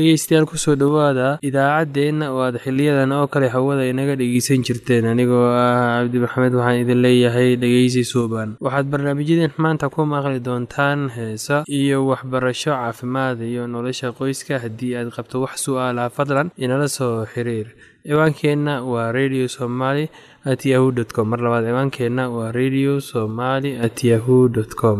dhegeystayaal ku soo dhowaada idaacaddeenna oo aad xiliyadan oo kale hawada inaga dhegeysan jirteen. Anigoo ah cabdi maxamed waxaan idin leeyahay dhegeysi suuban waxaad barnaamijyadeen maanta ku maqli doontaan heesa iyo waxbarasho caafimaad iyo nolosha qoyska haddii aad qabto wax su'aalaha fadlan inala soo xiriir. Ciwaankeenna waa radio somaly at yahu dt com. Mar labaad ciwaankeenna waa radio somaly at yahu dt com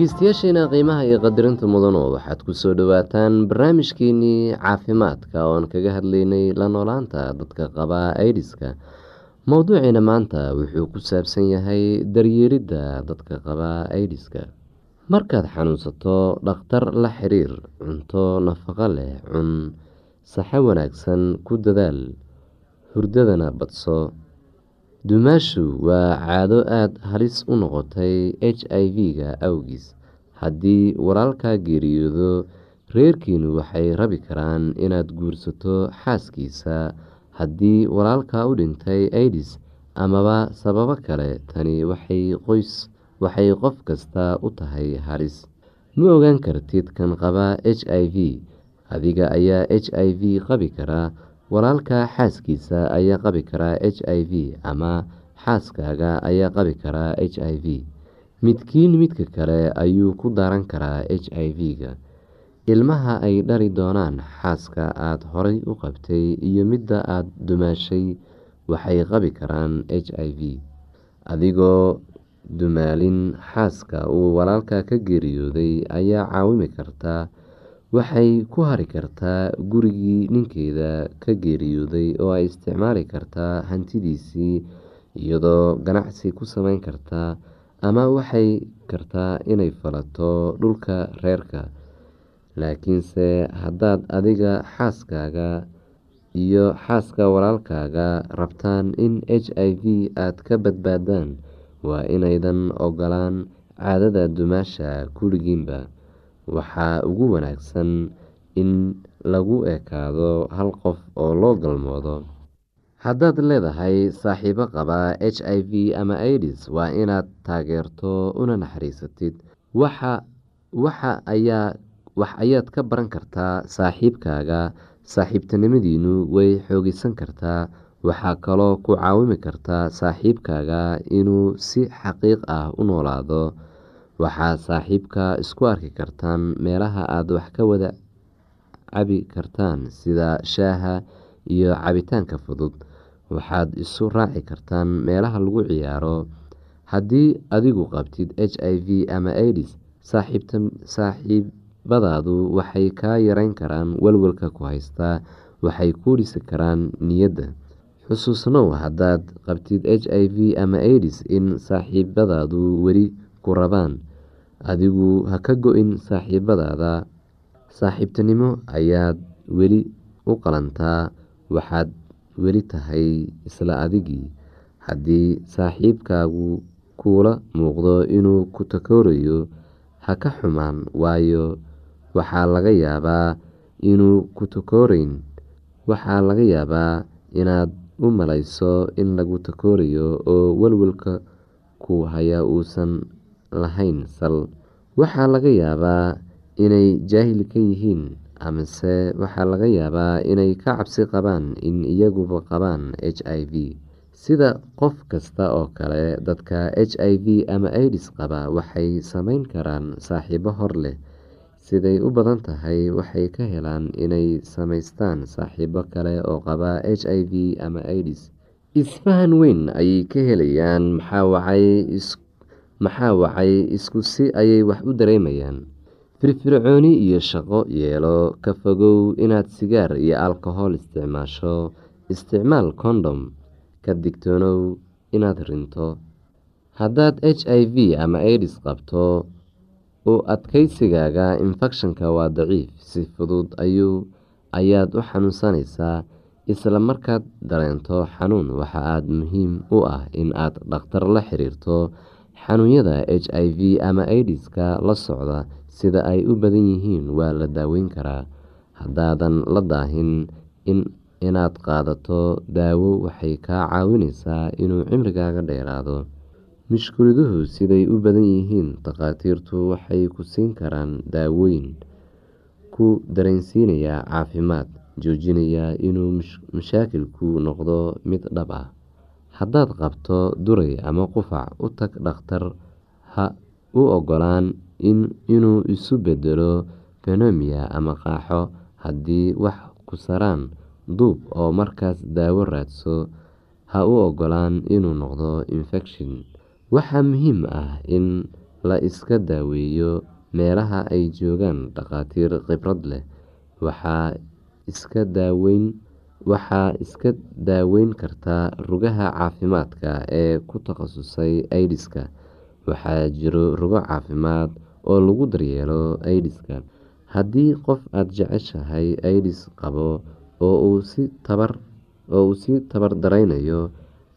dhegeystayaasheena qiimaha iyo qadarinta mudano waxaad ku soo dhawaataan barnaamijkeenii caafimaadka oon kaga hadlaynay la noolaanta dadka qaba aidiska mowduuciina maanta wuxuu ku saabsan yahay daryeelidda dadka qaba aidiska markaad xanuunsato dhakhtar la xiriir cunto nafaqo leh cun saxo wanaagsan ku dadaal hurdadana badso dumaashu waa caado aada halis u noqotay h i v-ga awgiis. Haddii walaalkaa geeriyoodo reerkiinu waxay rabi karaan inaad guursato xaaskiisa. Haddii walaalkaa u dhintay aidis amaba sababo kale tani waxay qof kasta u tahay halis. Ma ogaan kartid kan qaba h i v. Adiga ayaa h i v qabi kara walaalka xaaskiisa ayaa qabi karaa h i v ama xaaskaaga ayaa qabi karaa h i v. Midkiin midka kale ayuu ku daran karaa h i v-ga. Ilmaha ay dhali doonaan xaaska aada horay u qabtay iyo midda aada dumaashay waxay qabi karaan h i v. Adigoo dumaalin xaaska uu walaalka ka geeriyooday ayaa caawimi kartaa waxay ku hari kartaa gurigii ninkeeda ka geeriyooday oo ay isticmaali kartaa hantidiisii iyadoo ganacsi ku sameyn kartaa ama waxay kartaa inay falato dhulka reerka. Laakiinse haddaad adiga xaaskaaga iyo xaaska walaalkaaga rabtaan in h i v aada ka badbaadaan waa inaydan ogolaan caadada dumaasha kulligiinba waxaa ugu wanaagsan in lagu ekaado hal qof oo loo galmoodo. Haddaad leedahay saaxiibo qaba h i v ama aidis waa inaad taageerto una naxariisatid. Wax ayaad ka baran kartaa saaxiibkaaga. Saaxiibtinimadiinu way xoogeysan kartaa waxaa kaloo ku caawimi kartaa saaxiibkaaga inuu si xaqiiq ah u noolaado waxaa saaxiibka isku arki kartaan meelaha aada wax ka wada cabi kartaan sida shaaha iyo cabitaanka fudud. Waxaad isu raaci kartaan meelaha lagu ciyaaro. Haddii adigu qabtid h i v ama aidis saaxiibadaadu waxay kaa yareyn karaan walwalka ku haystaa waxay kuu dhisi karaan niyadda. Xusuusnow haddaad qabtid h i v ama aidis in saaxiibadaadu weli ku rabaan adigu ha ka go-in saaxiibadaada. Saaxiibtinimo ayaad weli u qalantaa waxaad weli tahay isla adigii. Haddii saaxiibkaagu kuula muuqdo inuu ku takoorayo ha ka xumaan waayo waxaa laga yaabaa inuu ku takooreyn waxaa laga yaabaa inaad u malayso in lagu takoorayo oo walwalka ku haya uusan lahayn sal. Waxaa laga yaabaa inay jaahil ka yihiin amase waxaa laga yaabaa inay ka cabsi qabaan in iyaguba qabaan h i v. Sida qof kasta oo kale dadka h i v ama aidis qaba waxay sameyn karaan saaxiibo hor leh. Siday u badan tahay waxay ka helaan inay sameystaan saaxiibo kale oo qaba h i v ama aidis isfahan weyn ayay ka helayaan maxaa wacay isku si ayay wax u dareemayaan. Firfircooni iyo shaqo yeelo. Ka fogow inaad sigaar iyo alkohol isticmaasho. Isticmaal condom ka digtoonow inaad rinto. Haddaad h i v ama aidis qabto u adkeysigaaga infekshanka waa daciif. Si fudud ayaad u xanuunsanaysaa. Isla markaad dareento xanuun waxa aada muhiim u ah in aad dhakhtar la xiriirto xanuunyada h i v ama aidiska la socda sida ay u badan yihiin waa la daaweyn karaa. Haddaadan la daahin inaad qaadato daawo waxay kaa caawineysaa inuu cimrigaaga dheeraado. Mushkiladuhu siday u badan yihiin takhaatiirtu waxay ku siin karaan daawooyin ku dareensiinaya caafimaad joojinaya inuu mashaakilku noqdo mid dhab ah haddaad qabto duray ama qufac u tag dhakhtar ha u ogolaan inuu isu bedelo pneumonia ama qaaxo haddii wax ku saraan duub oo markaas daawo raadso ha u ogolaan inuu noqdo infekshan. Waxaa muhiim ah in la iska daaweeyo meelaha ay joogaan dhakhaatiir khibrad leh. Waxaa iska daaweyn waxaa iska daaweyn kartaa rugaha caafimaadka ee ku takhasusay aidiska waxaa jiro rugo caafimaad oo lagu daryeelo aidiska haddii qof aada jeceshahay aidis qabo oo uu si tabar daraynayo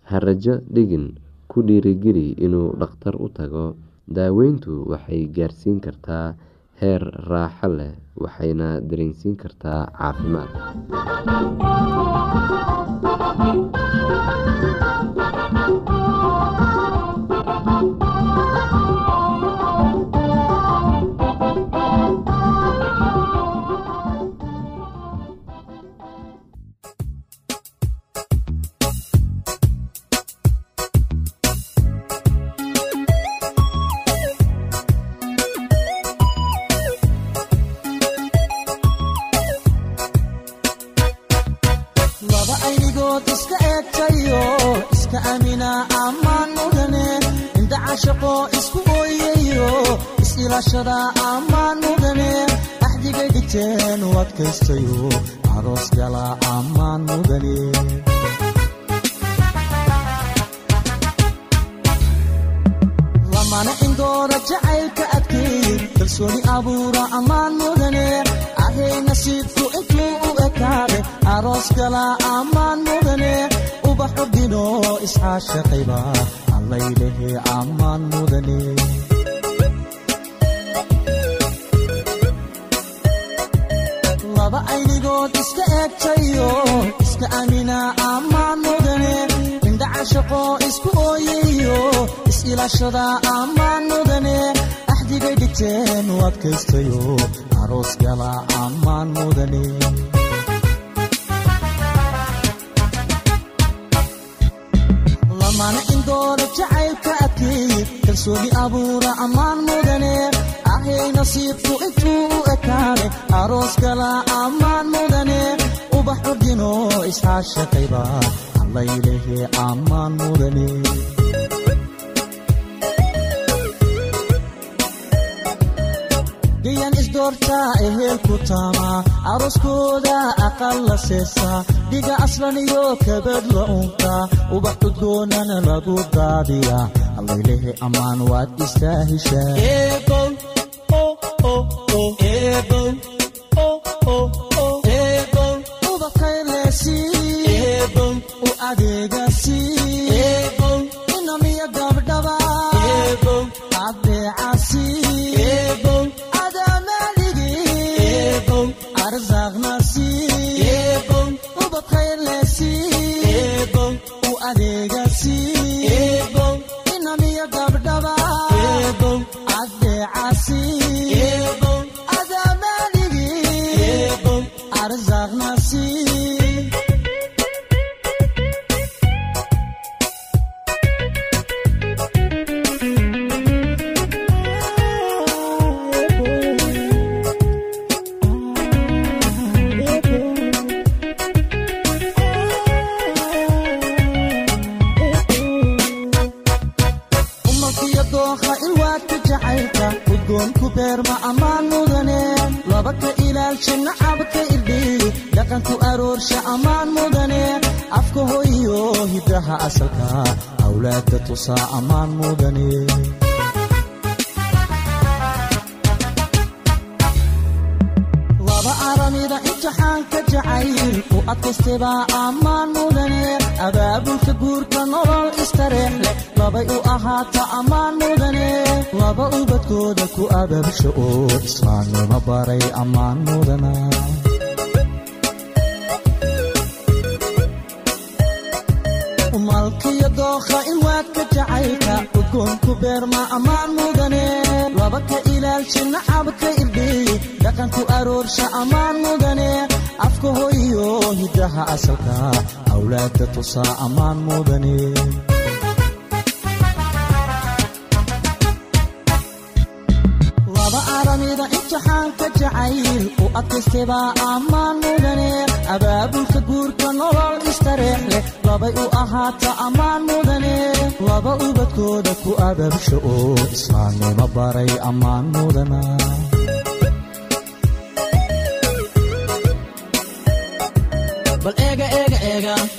ha rajo dhigin ku dhiirigeli inuu dhakhtar u tago. Daaweyntu waxay gaarsiin kartaa heer raaxo leh waxayna dareensiin kartaa caafimaad nasiibku intuu u ekaade aroos gala ammaan mudane ubaxu dhino iscaashaqayba allaylehe ammaan mudane laba aynigood iska eegtayo iska amina ammaan mudane indha cashaqo isku ooyayo is-ilaashada ammaan mudane axdigay dhigteen u adkaystayo aroos gala ammaan mudane lamana indoora jacaylka adkeey kalsooni abuura ammaan mudane ahay nasiibku intuu u ekaade aroos gala ammaan mudane ubax ordino iscaashaqayba allaylehe ammaan mudane gayan isdoortaa ehelku taama arooskooda aqal la seesaa dhiga aslan iyo kabad la unka ubax udgoonana lagu daadiya allaylehe ammaan waad istaahishaa ubakaylesi baray ammaan mudana malkiyo dookha ilwaadka jacaylka udgoonku beerma ammaan mudane laba ka ilaalsha nacabka irdhiy dhaqanku aroorsha ammaan mudane afka hoyo hidaha asalka awlaadda tusaa ammaan mudane imtixaanka jacayl u adkaystay baa ammaan mudane abaabulka guurka nolol istareex leh labay u ahaata ammaan mudane laba ubadkooda ku abaabsho oo islaamnimo baray ammaan mudana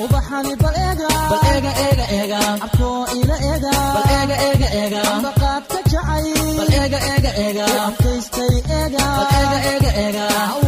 ubaxani ila eega ambaqaadka eega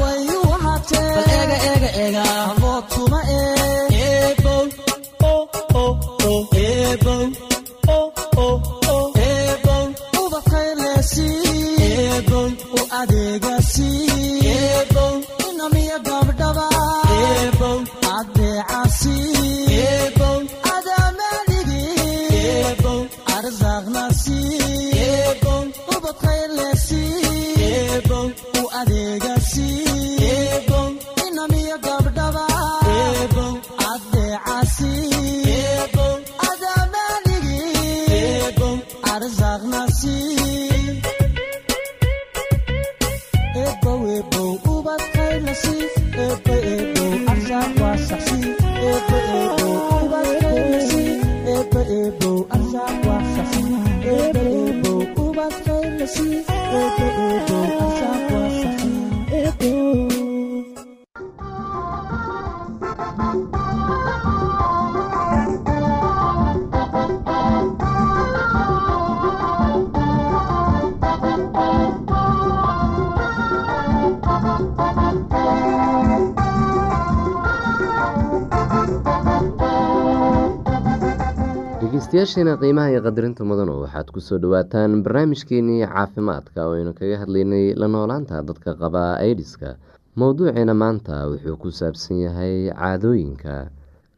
dhegeystayaasheena qiimaha iyo qadarinta mudanu waxaad ku soo dhawaataan barnaamijkeenii caafimaadka oo aynu kaga hadlaynay la noolaanta dadka qaba aidiska mowduuceena maanta wuxuu ku saabsan yahay caadooyinka.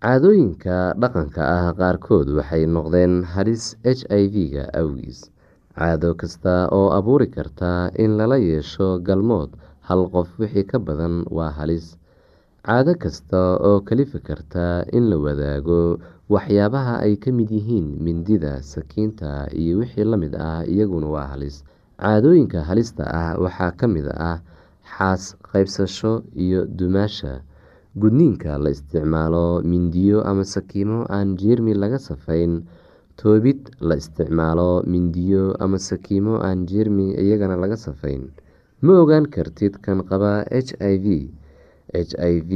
Caadooyinka dhaqanka ah qaarkood waxay noqdeen halis h i v-ga awgiis. Caado kasta oo abuuri karta in lala yeesho galmood hal qof wixii ka badan waa halis caado kasta oo kalifi karta in la wadaago waxyaabaha ay ka mid yihiin mindida sakiinta iyo wixii la mid ah iyaguna waa halis. Caadooyinka halista ah waxaa ka mid ah xaas qaybsasho iyo dumaasha. Gudniinka la isticmaalo mindiyo ama sakiimo aan jeermi laga safayn. Toobid la isticmaalo mindiyo ama sakiimo aan jeermi iyagana laga safayn. Ma ogaan kartid kan qaba h i v h i v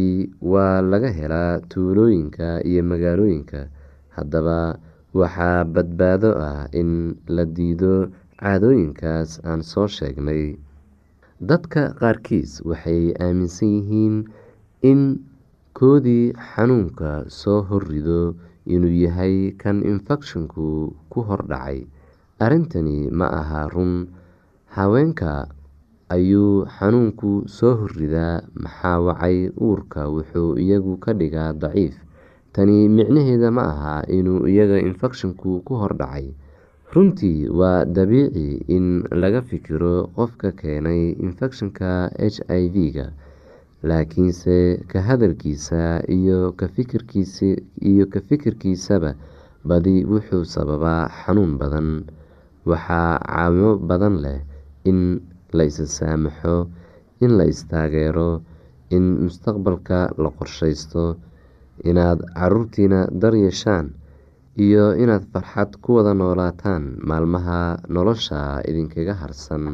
waa laga helaa tuulooyinka iyo magaalooyinka. Haddaba waxaa badbaado ah in la diido caadooyinkaas aan soo sheegnay. Dadka qaarkiis waxay aaminsan yihiin in koodii xanuunka soo horrido inuu yahay kan infekshanku ku hordhacay arrintani ma aha run. Haweenka ayuu xanuunku soo horridaa maxaa wacay? Uurka wuxuu iyagu ka dhigaa daciif. Tani micnaheeda ma aha inuu iyaga infekshanku ku hordhacay runtii waa dabiici in laga fikiro qofka keenay infekshanka h i v-ga laakiinse ka hadalkiisa iyo ka fikirkiisaba badi wuxuu sababaa xanuun badan. Waxaa caawimo badan leh in la is saamaxo in la istaageero in mustaqbalka la qorsheysto inaad caruurtiina daryeeshaan iyo inaad farxad ku wada noolaataan maalmaha nolosha idinkaga harsan.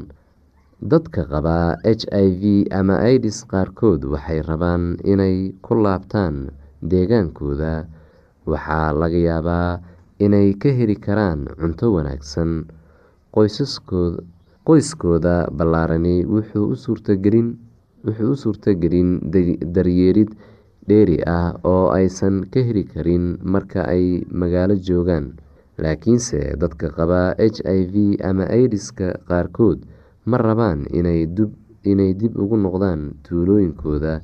Dadka qaba h i v ama idis qaarkood waxay rabaan inay ku laabtaan deegaankooda. Waxaa laga yaabaa inay ka heli karaan cunto wanaagsan qoyskooda ballaarani wuxuu u suurtagelin daryeelid dheeri ah oo aysan ka heli karin marka ay magaalo joogaan. Laakiinse dadka qaba h i v ama idiska qaarkood ma rabaan inay dib ugu noqdaan tuulooyinkooda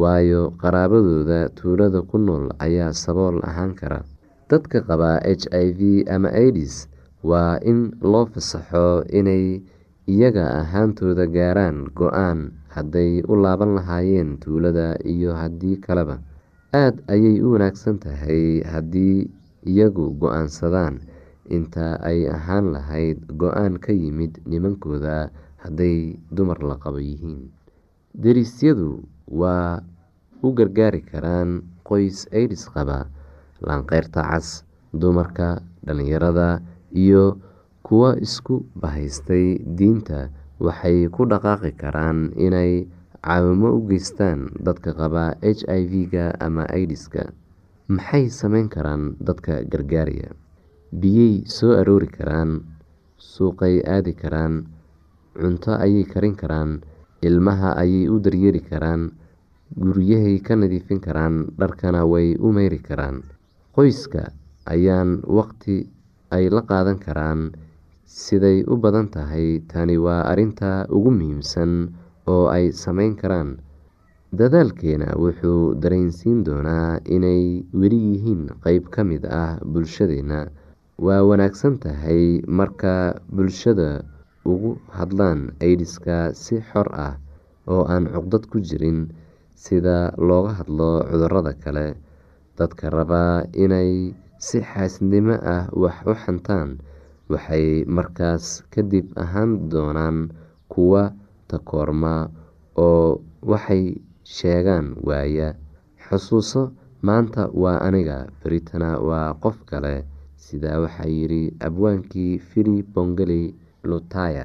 waayo qaraabadooda tuulada ku nool ayaa sabool ahaan kara. Dadka qaba h i v ama idis waa in loo fasaxo inay iyaga ahaantooda gaaraan go'aan hadday u laaban lahaayeen tuulada iyo haddii kaleba. Aad ayay u wanaagsan tahay haddii iyagu go'aansadaan. Inta ay ahaan lahayd go'aan ka yimid nimankooda hadday dumar la qabo yihiin. Derisyadu waa u gargaari karaan qoys aidis qaba laanqeyrta cas dumarka dhalinyarada iyo kuwa isku bahaystay diinta waxay ku dhaqaaqi karaan inay caawimo u geystaan dadka qaba h i v-ga ama idiska maxay sameyn karaan dadka gargaaraya? Biyey soo aroori karaan suuqay aadi karaan cunto ayay karin karaan ilmaha ayay u daryeeri karaan guryahay ka nadiifin karaan dharkana way u meyri karaan. Qoyska ayaan waqti ay la qaadan karaan siday u badan tahay tani waa arinta ugu muhiimsan oo ay sameyn karaan. Dadaalkeena wuxuu dareensiin doonaa inay weli yihiin qeyb ka mid ah bulshadeena. Waa wanaagsan tahay marka bulshada ugu hadlaan aidiska si xor ah oo aan cuqdad ku jirin sida looga hadlo cudurrada kale. Dadka rabaa inay si xaasidnimo ah wax u xantaan waxay markaas kadib ahaan doonaan kuwa takoorma oo waxay sheegaan waaya. Xusuuso maanta waa aniga beritana waa qof kale sidaa waxaa yidhi abwaankii fili bongeli lutaya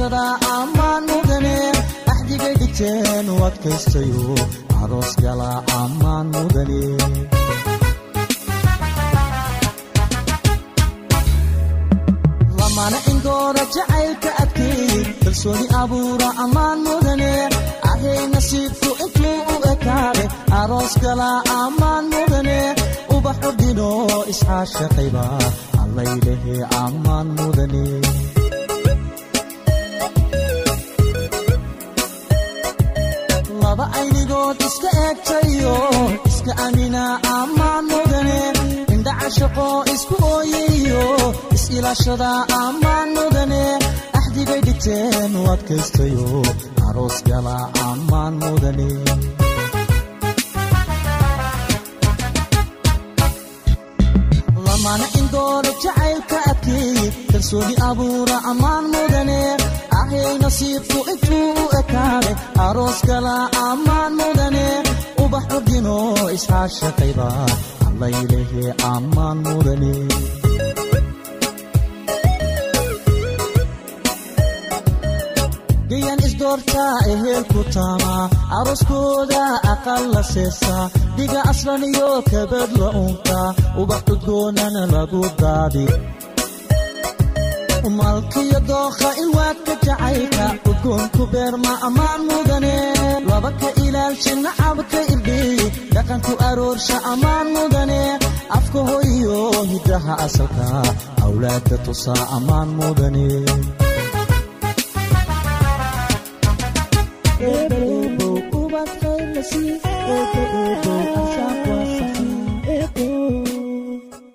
is-ilashada ammaan mudane axdigay dhigteen u adkaystayo. Aroos gala ammaan mudane lamana indooda jacaylka adkeey kalsooni abuura ammaan mudane ahay nasiibku intuu u ekaade aroos gala ammaan mudane ubaxu dhino isxaashaqayba allaylehe ammaan mudane aynigood iska eegtayo iska amina ammaan mudane indhaca shaqo isku ooyayo is-ilashada ammaan mudane axdigay dhigteen u adkaystayo aroos gala ammaan mudane lamana indooda jacaylka adkeeye kalsooni abuura ammaan mudane ahay nasiibku intuu u ekaade aroos gala ammaan mudane ubax udhino isxaashaqayba allaylehe ammaan mudane. Gayan isdoortaa ehelku taamaa aroskooda aqal la seesaa dhiga aslan iyo kabad la unkaa ubax udgoonana lagu daadi malkiyo dookha ilwaadka jacaylka udgoonku beerma ammaan mudane laba ka ilaalshi nacabka irdheeye dhaqanku aroorsha ammaan mudane afka hoyo hiddaha asalka awlaadka tusaa ammaan mudane